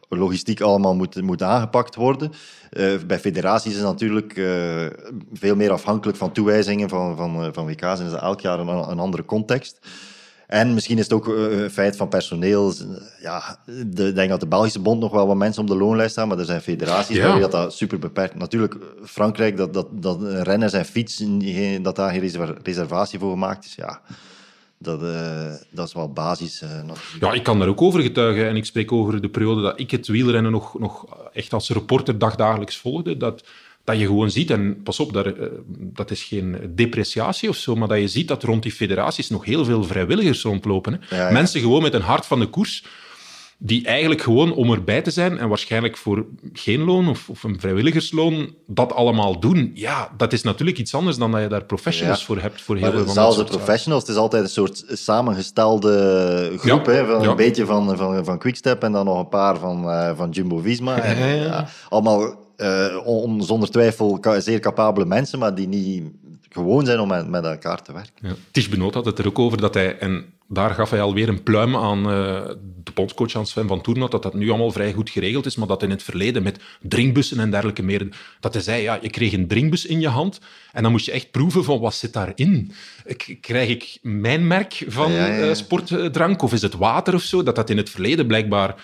logistiek allemaal moet, moet aangepakt worden. Eh, bij federaties is het natuurlijk eh, veel meer afhankelijk van toewijzingen van, van, eh, van WK's en is elk jaar een andere context. En misschien is het ook eh, een feit van personeel. Ja, de, ik denk dat de Belgische bond nog wel wat mensen op de loonlijst staan, maar er zijn federaties Ja. dat, dat super beperkt. Natuurlijk, Frankrijk, dat, dat, dat een renner zijn fiets, dat daar geen reserva- reservatie voor gemaakt is, ja, dat, eh, dat is wel basis. eh. Ja, ik kan daar ook over getuigen. En ik spreek over de periode dat ik het wielrennen nog, nog echt als reporter dagdagelijks volgde. Dat, dat je gewoon ziet, en pas op, daar, eh, dat is geen depreciatie of zo, maar dat je ziet dat rond die federaties nog heel veel vrijwilligers rondlopen. Hè. Ja, ja. Mensen gewoon met een hart van de koers, die eigenlijk gewoon om erbij te zijn en waarschijnlijk voor geen loon of, of een vrijwilligersloon dat allemaal doen. Ja, dat is natuurlijk iets anders dan dat je daar professionals Ja. voor hebt. Voor heel veel zelfs de professionals, het is altijd een soort samengestelde groep. Ja, Hè, van ja. Een beetje van, van, van Quickstep en dan nog een paar van, eh, van Jumbo-Visma. *laughs* Allemaal on- zonder twijfel zeer capabele mensen, maar die niet gewoon zijn om met, met elkaar te werken. Ja. Tish Benoot had het er ook over dat hij, en daar gaf hij alweer een pluim aan eh, de bondscoach aan Sven van Toornhout, dat dat nu allemaal vrij goed geregeld is, maar dat in het verleden met drinkbussen en dergelijke meer, dat hij zei, ja, je kreeg een drinkbus in je hand en dan moest je echt proeven van wat zit daarin. Krijg ik mijn merk van Ja, ja, ja. eh, sportdrank of is het water of zo? Dat dat in het verleden blijkbaar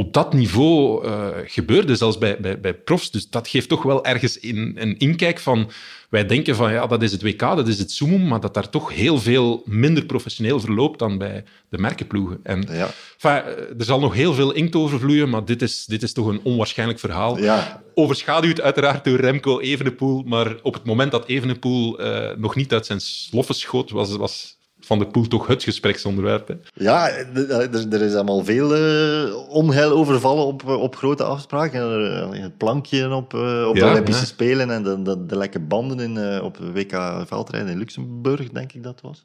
op dat niveau eh, gebeurde, zelfs bij, bij, bij profs. Dus dat geeft toch wel ergens in, een inkijk van... Wij denken van, ja, dat is het WK, dat is het Zoom, maar dat daar toch heel veel minder professioneel verloopt dan bij de merkenploegen. En, Ja. enfin, eh, er zal nog heel veel inkt over vloeien, maar dit is, dit is toch een onwaarschijnlijk verhaal. Ja. Overschaduwd uiteraard door Remco Evenepoel, maar op het moment dat Evenepoel eh, nog niet uit zijn sloffen schoot, was, was Van der Poel toch het gespreksonderwerp. hè. Ja, d- er, er is allemaal veel eh, onheil overvallen op, eh, op grote afspraken. Eh, Het plankje op, eh, op de Olympische ja. Spelen en de, de, de lekke banden in, eh, op de WK veldrijden in Luxemburg, denk ik dat was.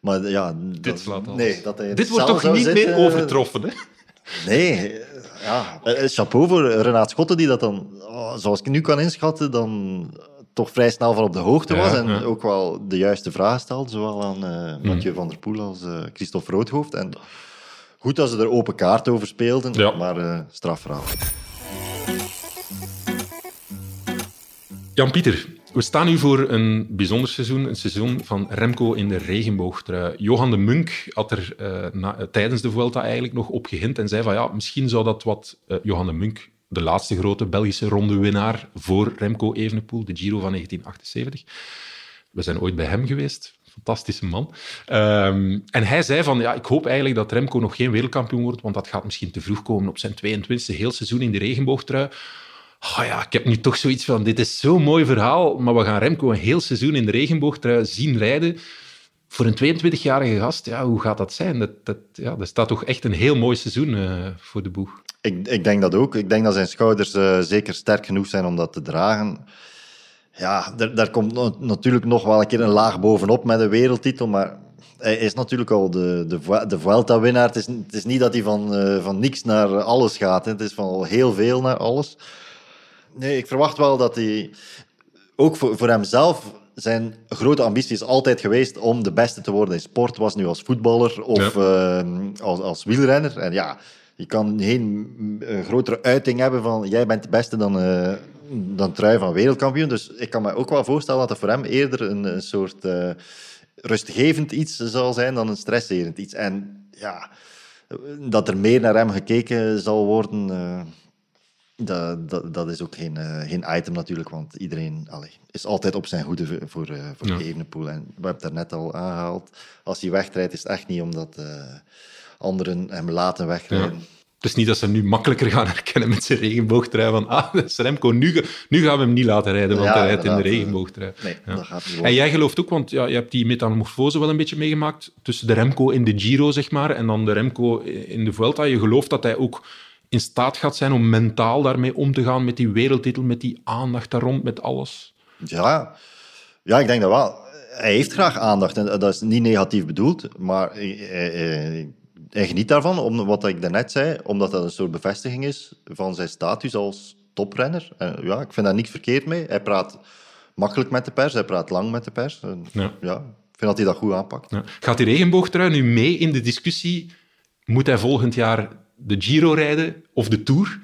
Maar ja, Dit dat, slaat alles. nee, dat hij Dit de wordt toch niet zitten, meer eh, overtroffen, hè? Nee, eh, ja. Eh, Chapeau voor Renaat Schotten, die dat dan, oh, zoals ik nu kan inschatten, dan toch vrij snel van op de hoogte was. En ook wel de juiste vraag stelde, zowel aan Mm. Mathieu van der Poel als eh, Christophe Roodhoofd. En goed dat ze er open kaart over speelden, maar eh strafverhaal. Jan-Pieter, we staan nu voor een bijzonder seizoen. Een seizoen van Remco in de regenboogtrui. Johan de Munk had er na- tijdens de Vuelta eigenlijk nog op gehint en zei van ja, misschien zou dat wat... Johan de Munk, de laatste grote Belgische rondewinnaar voor Remco Evenepoel, de Giro van 1978. We zijn ooit bij hem geweest. Fantastische man. Ehm, en hij zei van, ja, ik hoop eigenlijk dat Remco nog geen wereldkampioen wordt, want dat gaat misschien te vroeg komen op zijn 22e heel seizoen in de regenboogtrui. Oh ja, ik heb nu toch zoiets van, dit is zo'n mooi verhaal, maar we gaan Remco een heel seizoen in de regenboogtrui zien rijden. voor een 22-jarige gast, ja, hoe gaat dat zijn? Dat, dat, ja, dat staat toch echt een heel mooi seizoen eh, voor de boeg. Ik, ik denk dat ook. Ik denk dat zijn schouders eh, zeker sterk genoeg zijn om dat te dragen. Ja, daar, komt no- natuurlijk nog wel een keer een laag bovenop met een wereldtitel, maar hij is natuurlijk al de, de, de Vuelta-winnaar. Het is, het is niet dat hij van, eh, van niks naar alles gaat. Hè. Het is van al heel veel naar alles. Nee, ik verwacht wel dat hij... Ook voor, voor hemzelf, zijn grote ambitie is altijd geweest om de beste te worden in sport. Was nu als voetballer of eh, als, als wielrenner. En ja, je kan geen eh, grotere uiting hebben van jij bent de beste dan, eh, dan trui van wereldkampioen. Dus ik kan me ook wel voorstellen dat het voor hem eerder een, een soort eh, rustgevend iets zal zijn dan een stresserend iets. En ja, dat er meer naar hem gekeken zal worden, dat, dat, dat is ook geen, geen item natuurlijk, want iedereen allee, is altijd op zijn hoede voor, voor, Ja. Evenepoel. En we hebben het daarnet al aangehaald. Als hij wegrijdt, is het echt niet omdat anderen hem laten Ja. wegrijden. Het is niet dat ze hem nu makkelijker gaan herkennen met zijn regenboogtrui. Van, ah, dat is Remco, nu, nu gaan we hem niet laten rijden, want Ja, hij rijdt in de regenboogtrui. Nee, Ja. dat gaat niet En jij gelooft ook, want ja, je hebt die metamorfose wel een beetje meegemaakt tussen de Remco in de Giro, zeg maar, en dan de Remco in de Vuelta. Je gelooft dat hij ook in staat gaat zijn om mentaal daarmee om te gaan met die wereldtitel, met die aandacht daar rond, met alles. Ja, ja, ik denk dat wel. Hij heeft graag aandacht en dat is niet negatief bedoeld, maar hij, hij- hij geniet daarvan, om, wat ik daarnet zei, omdat dat een soort bevestiging is van zijn status als toprenner. En ja, ik vind daar niks verkeerd mee. Hij praat makkelijk met de pers, hij praat lang met de pers. En, Ja. ja, ik vind dat hij dat goed aanpakt. Ja. Gaat die regenboogtrui nu mee in de discussie? Moet hij volgend jaar de Giro rijden of de Tour?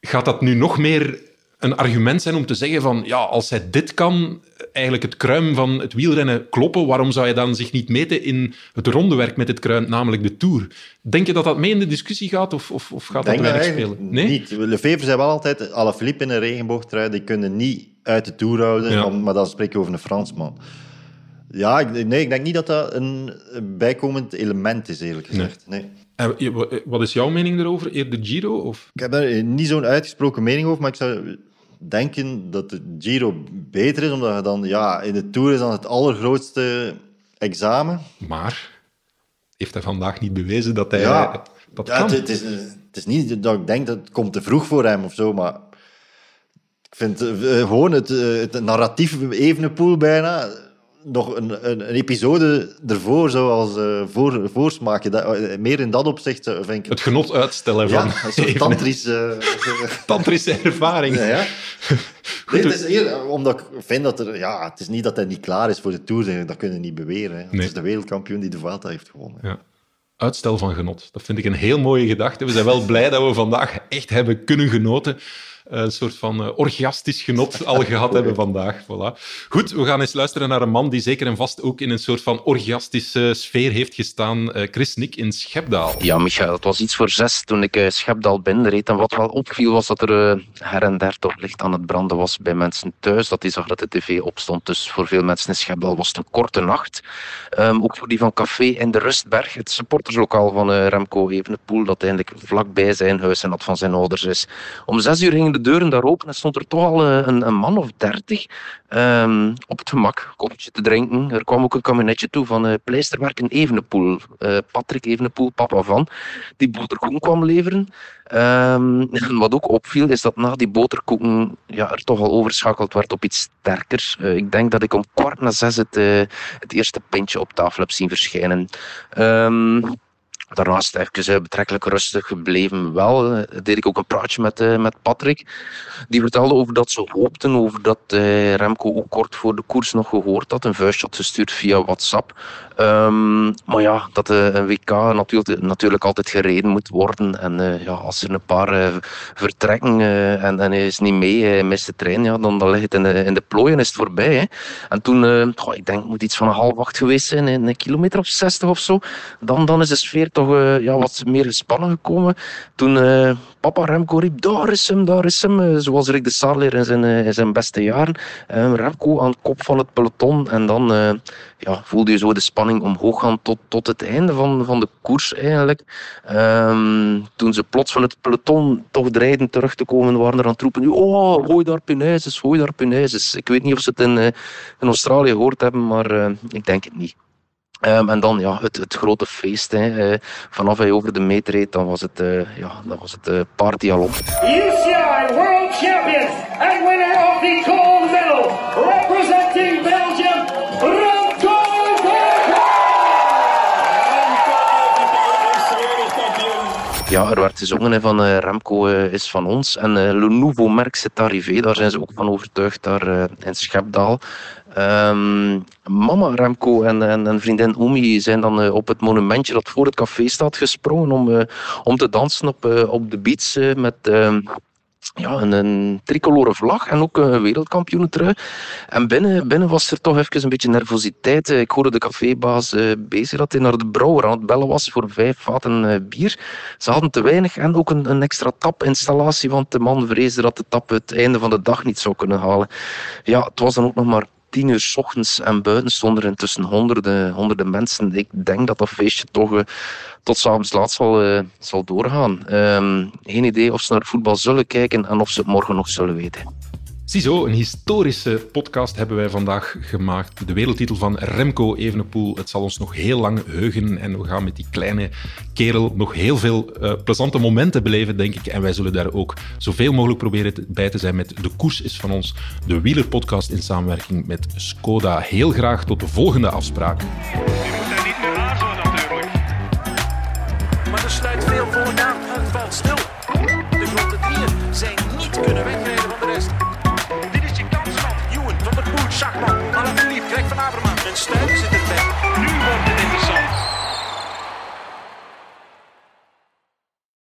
Gaat dat nu nog meer een argument zijn om te zeggen van ja, als hij dit kan, eigenlijk het kruim van het wielrennen kloppen, waarom zou je dan zich niet meten in het rondewerk met het kruim, namelijk de Tour? Denk je dat dat mee in de discussie gaat of, of, of gaat dat denk dat weinig spelen? Nee? niet. Lefevre zei wel altijd, Alaphilippe in een regenboogtrui, die kunnen niet uit de Tour houden, Ja. maar dan spreek je over een Fransman. Ja, ik, nee, ik denk niet dat dat een bijkomend element is, eerlijk gezegd. Nee. En wat is jouw mening daarover? Eerder Giro? Of? Ik heb daar niet zo'n uitgesproken mening over, maar ik zou denken dat de Giro beter is, omdat je dan, ja, in de Tour is dan het allergrootste examen. Maar heeft hij vandaag niet bewezen dat hij Ja, dat ja kan? het, het is, het is niet dat ik denk dat het komt te vroeg voor hem of zo, maar ik vind eh, gewoon het, eh, het narratief Evenepoel bijna nog een, een, een episode ervoor zou als eh, voor, voorsmaakje. Dat, eh, meer in dat opzicht zou- vind ik Het genot uitstellen ja, van een soort eh, *laughs* tantrische ervaring. Ja, ja. *laughs* Nee, het is hier, omdat ik vind dat er... Ja, het is niet dat hij niet klaar is voor de Tour. Dat kunnen we niet beweren. Hè. Het Nee. is de wereldkampioen die de Vuelta heeft gewonnen. Ja. Uitstel van genot. Dat vind ik een heel mooie gedachte. We zijn wel blij dat we vandaag echt hebben kunnen genoten. Een soort van eh, orgiastisch genot al gehad hebben vandaag. Voilà. Goed, we gaan eens luisteren naar een man die zeker en vast ook in een soort van orgiastische sfeer heeft gestaan. Eh, Chris Nick in Schepdaal. Ja, Michael, het was iets voor zes toen ik eh, Schepdal binnenreed. En wat wel opviel was dat er eh, her en der toch licht aan het branden was bij mensen thuis. Dat die zag dat de tv opstond. Dus voor veel mensen in Schepdal was het een korte nacht. Ehm, ook voor die van Café in de Rustberg, het supporterslokaal van eh, Remco Evenepoel, dat eigenlijk vlakbij zijn huis en dat van zijn ouders is. Om zes uur gingen de deuren daar open en stond er toch al eh, een, een man of dertig ehm, op het gemak, koffietje te drinken. Er kwam ook een kabinetje toe van eh Pleisterwerken Evenepoel. Eh, Patrick Evenepoel, papa van, die boterkoeken kwam leveren. Ehm, en wat ook opviel, is dat na die boterkoeken ja, er toch al overschakeld werd op iets sterkers. Ik denk dat ik om kwart na zes het, het eerste pintje op tafel heb zien verschijnen. Ehm, Daarnaast even eh, betrekkelijk rustig gebleven. Wel eh, deed ik ook een praatje met, eh, met Patrick. Die vertelde over dat ze hoopten, over dat Remco ook kort voor de koers nog gehoord had. Een vuistje had gestuurd via WhatsApp. Ehm, maar ja, dat een WK natuurlijk, altijd gereden moet worden. En ja, als er een paar vertrekken en, en hij is niet mee, hij mist de trein, ja, dan, dan ligt het in de, in plooien is het voorbij. Hè. En toen, ik denk moet iets van een half acht geweest zijn, een kilometer of zestig of zo. Dan, dan is de sfeer toch eh, ja, wat meer gespannen gekomen. Toen eh, papa Remco riep, daar is hem, daar is hem. eh, zoals Rick de Saarleer in zijn, in zijn beste jaren. Remco aan kop van het peloton. En dan ja, voelde je zo de spanning omhoog gaan tot, tot het einde van, van de koers eigenlijk. Ehm, toen ze plots van het peloton toch dreigden terug te komen, waren er aan het roepen, oh, gooi daar punaises, gooi daar punaises. Ik weet niet of ze het in, in Australië gehoord hebben, maar ik denk het niet. Ehm, en dan ja, het, het grote feest. Hè. Eh, vanaf hij over de meet reed, dan was het, eh, ja, dan was het eh, party al op. UCI World Champion and winner of the gold medal, representing Belgium, Remco Ja, er werd gezongen hè, van Remco is van ons. En Le Nouveau Merc c'est arrivé, daar zijn ze ook van overtuigd, daar in Schepdaal. Ehm, mama Remco en, en, en vriendin Omi zijn dan eh, op het monumentje dat voor het café staat gesprongen om, eh, om te dansen op, eh, op de eh, met... ehm, ja, een, een tricolore vlag en ook een wereldkampioenentrui. En binnen, binnen was er toch even een beetje nervositeit. Ik hoorde de cafébaas bezig dat hij naar de brouwer aan het bellen was voor vijf vaten bier. Ze hadden te weinig en ook een, een extra tapinstallatie, want de man vreesde dat de tap het einde van de dag niet zou kunnen halen. Ja, het was dan ook nog maar tien uur s ochtends en buiten stonden er intussen honderden, honderden mensen. Ik denk dat dat feestje toch eh, tot s'avonds laat zal, eh, zal doorgaan. Ehm, geen idee of ze naar voetbal zullen kijken en of ze het morgen nog zullen weten. Ziezo, een historische podcast hebben wij vandaag gemaakt. De wereldtitel van Remco Evenepoel. Het zal ons nog heel lang heugen en we gaan met die kleine kerel nog heel veel eh, plezante momenten beleven, denk ik. En wij zullen daar ook zoveel mogelijk proberen bij te zijn met De Koers is van ons, de wielerpodcast in samenwerking met Skoda. Heel graag tot de volgende afspraak.